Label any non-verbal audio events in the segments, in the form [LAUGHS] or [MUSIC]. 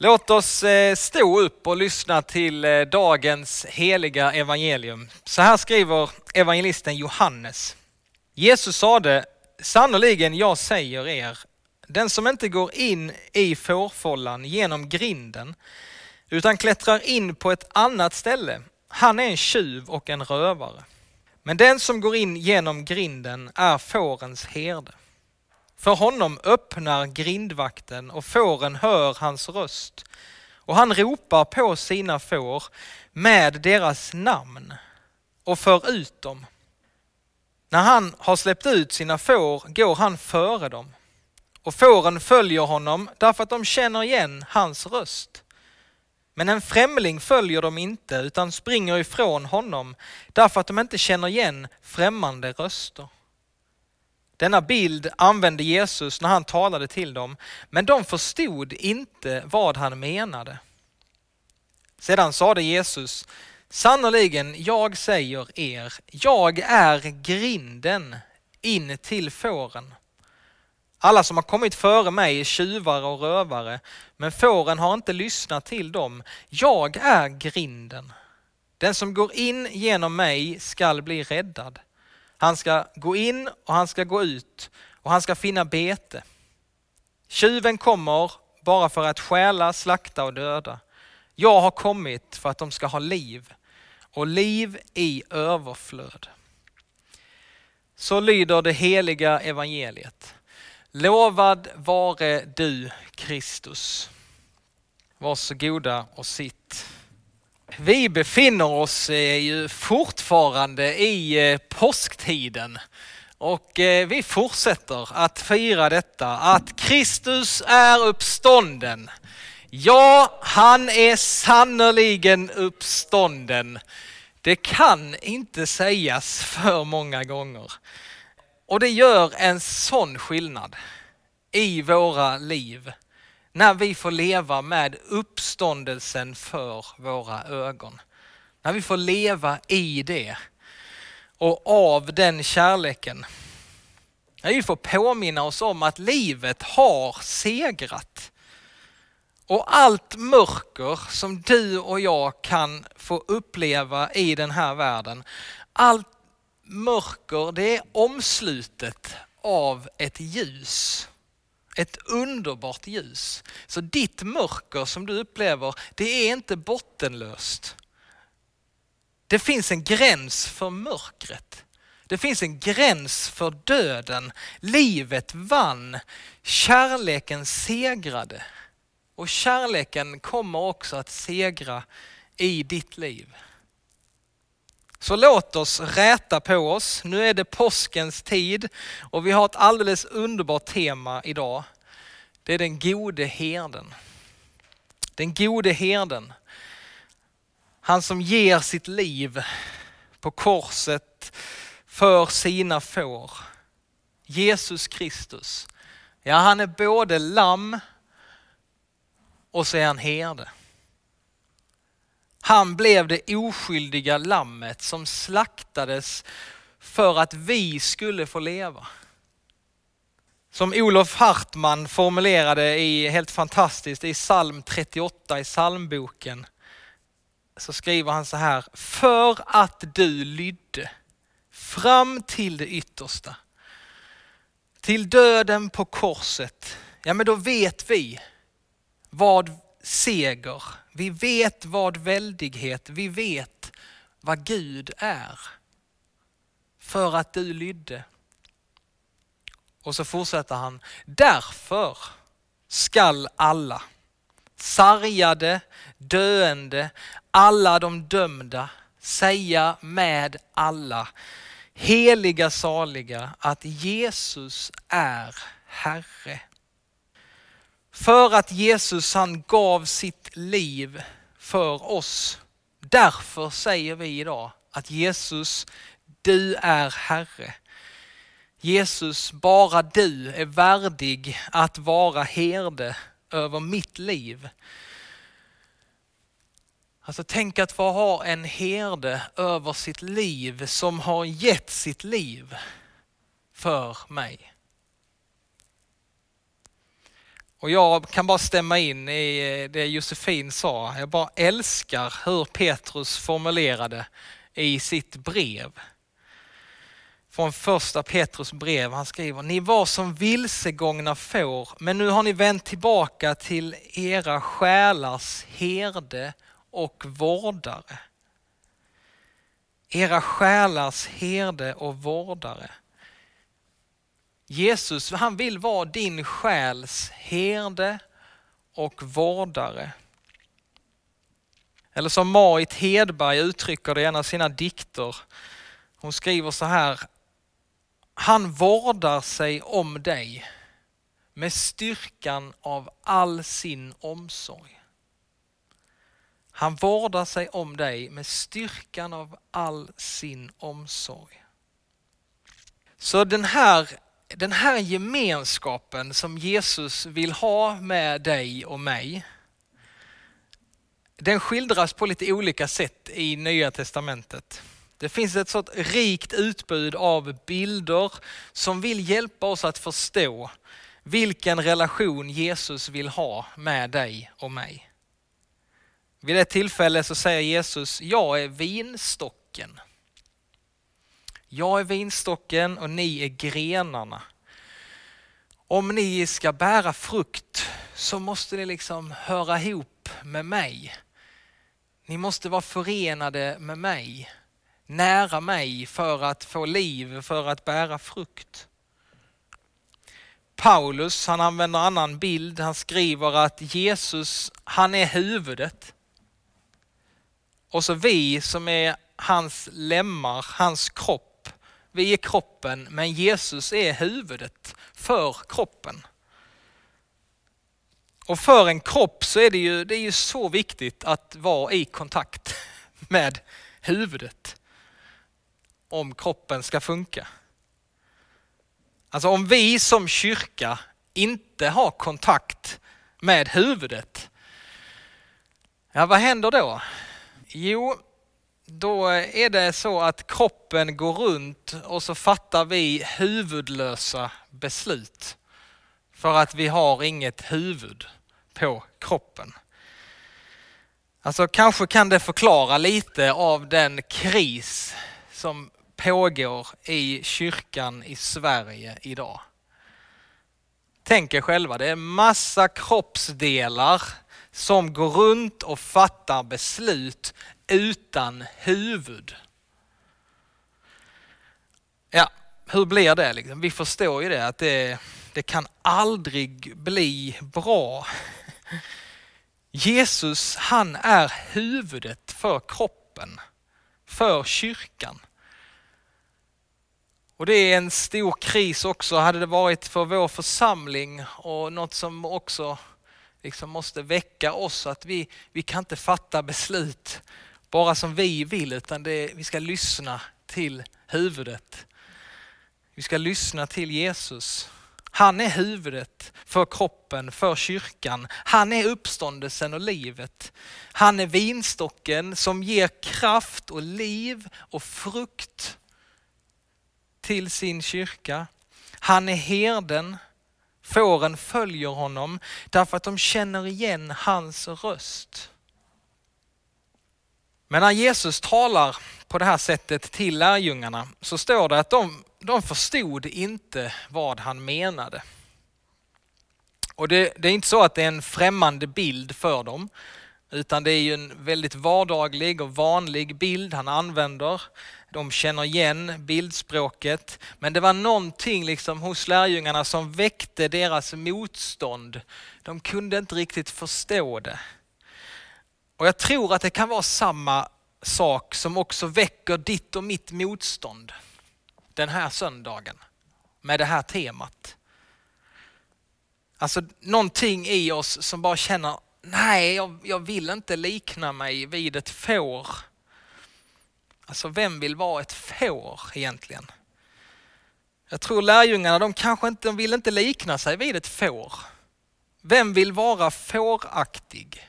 Låt oss eh, stå upp och lyssna till eh, dagens heliga evangelium. Så här skriver evangelisten Johannes. Jesus sade, sannoliken jag säger er, den som inte går in i fårfållan genom grinden, utan klättrar in på ett annat ställe, han är en tjuv och en rövare. Men den som går in genom grinden är fårens herde. För honom öppnar grindvakten och fåren hör hans röst och han ropar på sina får med deras namn och för ut dem. När han har släppt ut sina får går han före dem och fåren följer honom därför att de känner igen hans röst. Men en främling följer dem inte utan springer ifrån honom därför att de inte känner igen främmande röster. Denna bild använde Jesus när han talade till dem, men de förstod inte vad han menade. Sedan sade Jesus, sannerligen jag säger er, jag är grinden in till fåren. Alla som har kommit före mig är tjuvar och rövare, men fåren har inte lyssnat till dem. Jag är grinden. Den som går in genom mig skall bli räddad. Han ska gå in och han ska gå ut och han ska finna bete. Tjuven kommer bara för att stjäla, slakta och döda. Jag har kommit för att de ska ha liv och liv i överflöd. Så lyder det heliga evangeliet. Lovad vare du Kristus. Varsågoda och sitt. Vi befinner oss eh, ju fortfarande i eh, påsktiden och eh, vi fortsätter att fira detta att Kristus är uppstånden. Ja, han är sannerligen uppstånden. Det kan inte sägas för många gånger. Och det gör en sån skillnad i våra liv när vi får leva med uppståndelsen för våra ögon. När vi får leva i det och av den kärleken. När vi får påminna oss om att livet har segrat. Och allt mörker som du och jag kan få uppleva i den här världen, allt mörker det är omslutet av ett ljus ett underbart ljus. Så ditt mörker som du upplever, det är inte bottenlöst. Det finns en gräns för mörkret. Det finns en gräns för döden. Livet vann. Kärleken segrade. Och kärleken kommer också att segra i ditt liv. Så låt oss räta på oss. Nu är det påskens tid och vi har ett alldeles underbart tema idag. Det är den gode herden. Den gode herden. Han som ger sitt liv på korset för sina får. Jesus Kristus. Ja, han är både lamm och så är han herde. Han blev det oskyldiga lammet som slaktades för att vi skulle få leva. Som Olof Hartman formulerade i, helt fantastiskt i psalm 38 i psalmboken så skriver han så här, för att du lydde fram till det yttersta, till döden på korset, ja men då vet vi vad seger, vi vet vad väldighet, vi vet vad Gud är. För att du lydde. Och så fortsätter han, därför skall alla, sargade, döende, alla de dömda, säga med alla, heliga saliga, att Jesus är Herre. För att Jesus han gav sitt liv för oss. Därför säger vi idag att Jesus, du är Herre. Jesus, bara du är värdig att vara herde över mitt liv. Alltså tänk att få ha en herde över sitt liv som har gett sitt liv för mig. Och jag kan bara stämma in i eh, det Josefin sa. Jag bara älskar hur Petrus formulerade i sitt brev. Från första Petrus brev. Han skriver, ni var som vilsegångna får, men nu har ni vänt tillbaka till era själars herde och vårdare. Era själars herde och vårdare. Jesus han vill vara din själs herde och vårdare. Eller som Marit Hedberg uttrycker det i en av sina dikter. Hon skriver så här. Han vårdar sig om dig med styrkan av all sin omsorg. Han vårdar sig om dig med styrkan av all sin omsorg. Så den här den här gemenskapen som Jesus vill ha med dig och mig, den skildras på lite olika sätt i Nya Testamentet. Det finns ett sådant rikt utbud av bilder som vill hjälpa oss att förstå vilken relation Jesus vill ha med dig och mig. Vid ett tillfälle så säger Jesus, jag är vinstocken. Jag är vinstocken och ni är grenarna. Om ni ska bära frukt så måste ni liksom höra ihop med mig. Ni måste vara förenade med mig, nära mig för att få liv, för att bära frukt. Paulus han använder en annan bild. Han skriver att Jesus, han är huvudet. Och så vi som är hans lemmar, hans kropp vi är kroppen, men Jesus är huvudet för kroppen. Och för en kropp så är det ju, det är ju så viktigt att vara i kontakt [LAUGHS] med huvudet om kroppen ska funka. Alltså om vi som kyrka inte har kontakt med huvudet, ja vad händer då? Jo, då är det så att kroppen går runt och så fattar vi huvudlösa beslut. För att vi har inget huvud på kroppen. Alltså kanske kan det förklara lite av den kris som pågår i kyrkan i Sverige idag. Tänk er själva, det är massa kroppsdelar som går runt och fattar beslut utan huvud. Ja, hur blir det? Liksom? Vi förstår ju det att det, det kan aldrig bli bra. Jesus, han är huvudet för kroppen, för kyrkan. Och det är en stor kris också, hade det varit för vår församling och något som också liksom måste väcka oss att vi, vi kan inte fatta beslut bara som vi vill, utan det, vi ska lyssna till huvudet. Vi ska lyssna till Jesus. Han är huvudet för kroppen, för kyrkan. Han är uppståndelsen och livet. Han är vinstocken som ger kraft och liv och frukt till sin kyrka. Han är herden. Fåren följer honom därför att de känner igen hans röst. Men när Jesus talar på det här sättet till lärjungarna så står det att de, de förstod inte vad han menade. Och det, det, är inte så att det är en främmande bild för dem, utan det är ju en väldigt vardaglig och vanlig bild han använder. De känner igen bildspråket, men det var någonting liksom hos lärjungarna som väckte deras motstånd. De kunde inte riktigt förstå det. Och jag tror att det kan vara samma sak som också väcker ditt och mitt motstånd den här söndagen med det här temat. Alltså någonting i oss som bara känner, nej jag, jag vill inte likna mig vid ett får. Alltså vem vill vara ett får egentligen? Jag tror lärjungarna, de kanske inte, de vill inte likna sig vid ett får. Vem vill vara fåraktig?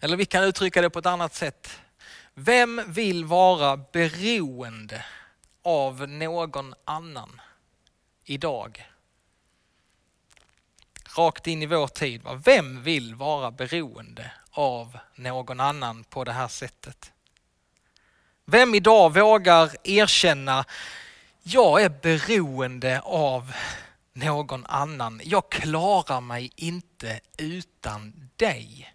Eller vi kan uttrycka det på ett annat sätt. Vem vill vara beroende av någon annan idag? Rakt in i vår tid. Va? Vem vill vara beroende av någon annan på det här sättet? Vem idag vågar erkänna, jag är beroende av någon annan. Jag klarar mig inte utan dig.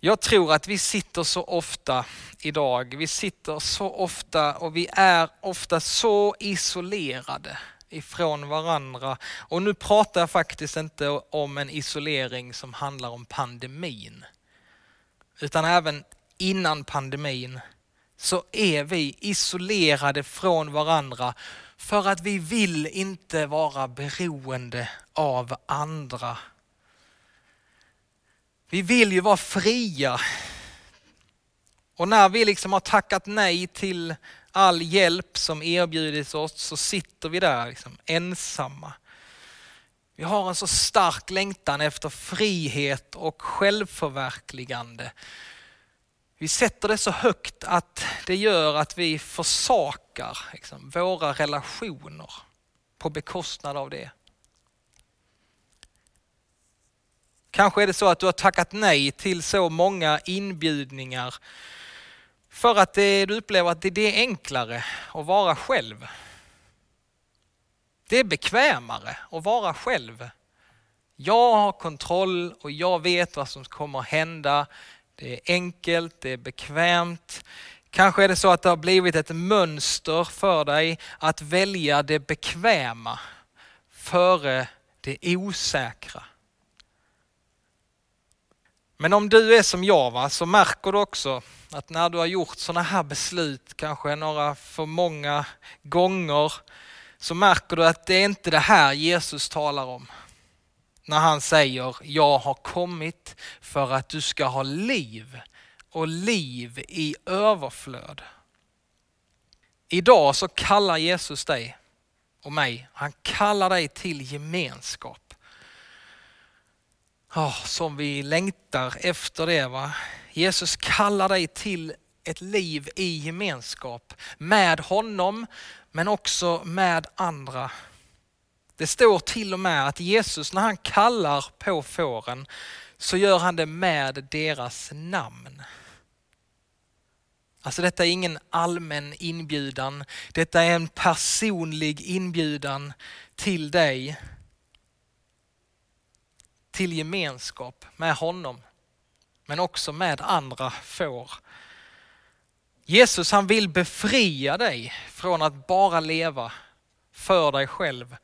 Jag tror att vi sitter så ofta idag, vi sitter så ofta och vi är ofta så isolerade ifrån varandra. Och nu pratar jag faktiskt inte om en isolering som handlar om pandemin. Utan även innan pandemin så är vi isolerade från varandra för att vi vill inte vara beroende av andra. Vi vill ju vara fria. Och när vi liksom har tackat nej till all hjälp som erbjudits oss så sitter vi där liksom ensamma. Vi har en så stark längtan efter frihet och självförverkligande. Vi sätter det så högt att det gör att vi försakar liksom, våra relationer på bekostnad av det. Kanske är det så att du har tackat nej till så många inbjudningar för att det, du upplever att det är enklare att vara själv. Det är bekvämare att vara själv. Jag har kontroll och jag vet vad som kommer att hända. Det är enkelt, det är bekvämt. Kanske är det så att det har blivit ett mönster för dig att välja det bekväma före det osäkra. Men om du är som jag va, så märker du också att när du har gjort sådana här beslut, kanske några för många gånger, så märker du att det är inte det här Jesus talar om. När han säger, jag har kommit för att du ska ha liv och liv i överflöd. Idag så kallar Jesus dig och mig, han kallar dig till gemenskap. Oh, som vi längtar efter det. Va? Jesus kallar dig till ett liv i gemenskap med honom men också med andra. Det står till och med att Jesus när han kallar på fåren så gör han det med deras namn. Alltså detta är ingen allmän inbjudan. Detta är en personlig inbjudan till dig till gemenskap med honom, men också med andra får. Jesus han vill befria dig från att bara leva för dig själv.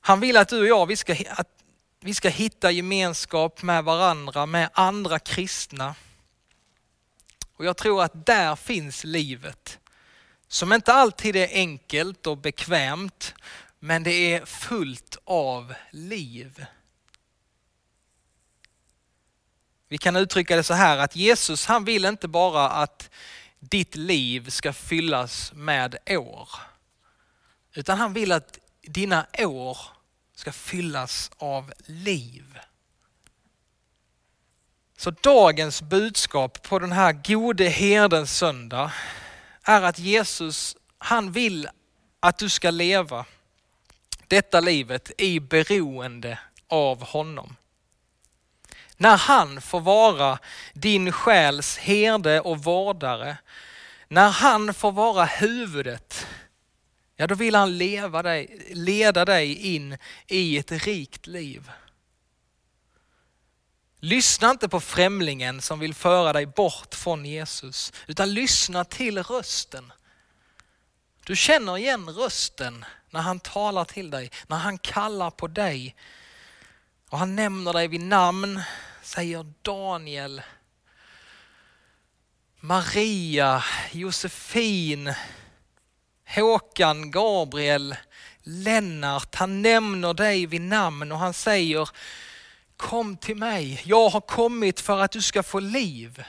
Han vill att du och jag vi ska, att vi ska hitta gemenskap med varandra, med andra kristna. Och jag tror att där finns livet. Som inte alltid är enkelt och bekvämt, men det är fullt av liv. Vi kan uttrycka det så här att Jesus han vill inte bara att ditt liv ska fyllas med år. Utan han vill att dina år ska fyllas av liv. Så dagens budskap på den här gode herdens söndag är att Jesus, han vill att du ska leva detta livet i beroende av honom. När han får vara din själs herde och vårdare, när han får vara huvudet, ja då vill han leva dig, leda dig in i ett rikt liv. Lyssna inte på främlingen som vill föra dig bort från Jesus, utan lyssna till rösten. Du känner igen rösten när han talar till dig, när han kallar på dig. Och han nämner dig vid namn, säger Daniel, Maria, Josefin, Håkan, Gabriel, Lennart. Han nämner dig vid namn och han säger Kom till mig, jag har kommit för att du ska få liv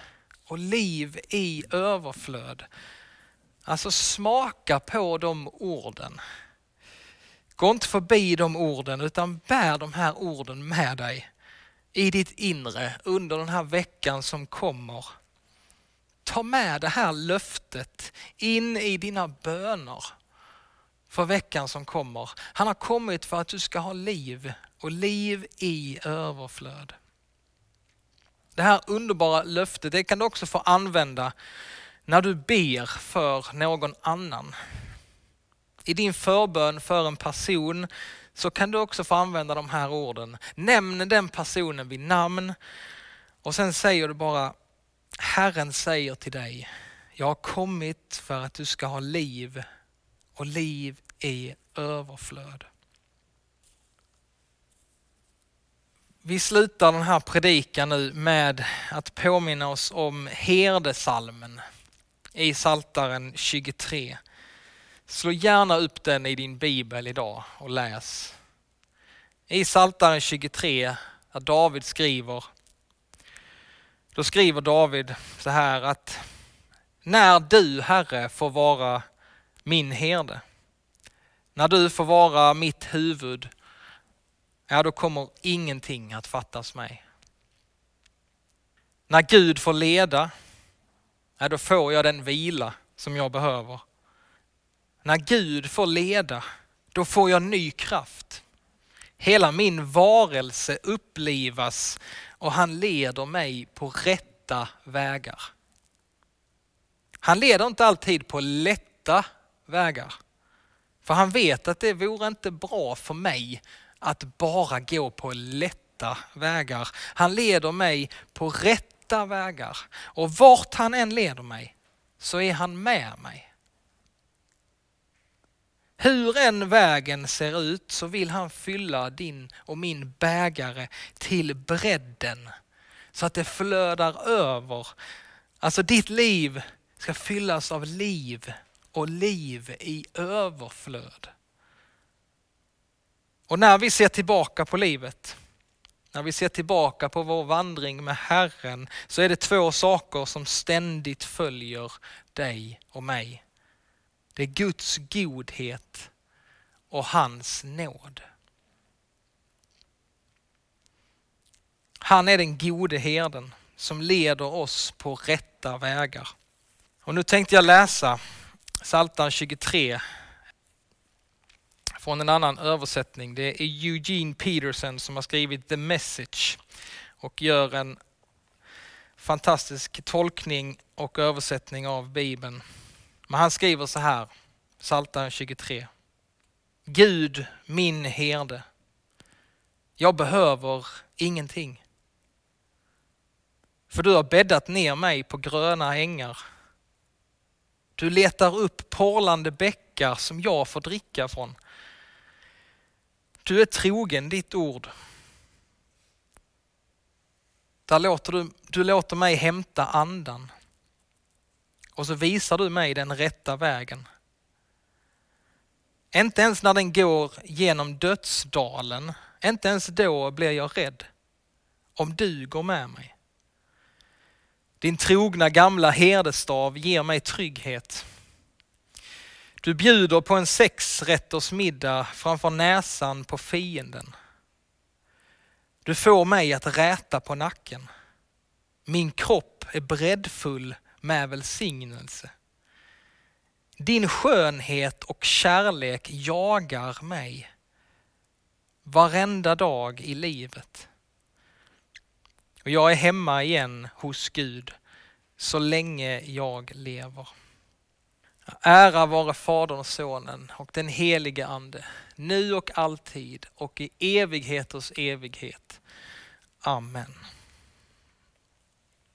och liv i överflöd. Alltså smaka på de orden. Gå inte förbi de orden utan bär de här orden med dig i ditt inre under den här veckan som kommer. Ta med det här löftet in i dina böner. för veckan som kommer. Han har kommit för att du ska ha liv och liv i överflöd. Det här underbara löftet det kan du också få använda när du ber för någon annan. I din förbön för en person så kan du också få använda de här orden. Nämn den personen vid namn och sen säger du bara Herren säger till dig, jag har kommit för att du ska ha liv och liv i överflöd. Vi slutar den här predikan nu med att påminna oss om herdesalmen i Saltaren 23. Slå gärna upp den i din bibel idag och läs. I Psaltaren 23, där David skriver, då skriver David så här att när du Herre får vara min herde, när du får vara mitt huvud, ja då kommer ingenting att fattas mig. När Gud får leda, ja då får jag den vila som jag behöver. När Gud får leda, då får jag ny kraft. Hela min varelse upplivas och han leder mig på rätta vägar. Han leder inte alltid på lätta vägar. För han vet att det vore inte bra för mig att bara gå på lätta vägar. Han leder mig på rätta vägar. Och vart han än leder mig så är han med mig. Hur än vägen ser ut så vill han fylla din och min bägare till bredden så att det flödar över. Alltså ditt liv ska fyllas av liv och liv i överflöd. Och när vi ser tillbaka på livet, när vi ser tillbaka på vår vandring med Herren så är det två saker som ständigt följer dig och mig. Det är Guds godhet och hans nåd. Han är den gode herden som leder oss på rätta vägar. Och nu tänkte jag läsa Psaltaren 23 från en annan översättning. Det är Eugene Peterson som har skrivit The Message och gör en fantastisk tolkning och översättning av Bibeln. Men han skriver så här, Psaltaren 23. Gud min herde. Jag behöver ingenting. För du har bäddat ner mig på gröna ängar. Du letar upp porlande bäckar som jag får dricka från. Du är trogen ditt ord. Där låter du, du låter mig hämta andan. Och så visar du mig den rätta vägen. Inte ens när den går genom dödsdalen, inte ens då blir jag rädd. Om du går med mig. Din trogna gamla herdestav ger mig trygghet. Du bjuder på en sexrätters middag framför näsan på fienden. Du får mig att räta på nacken. Min kropp är breddfull med välsignelse. Din skönhet och kärlek jagar mig varenda dag i livet. Och jag är hemma igen hos Gud så länge jag lever. Ära vare Fadern och Sonen och den helige Ande, nu och alltid och i evigheters evighet. Amen.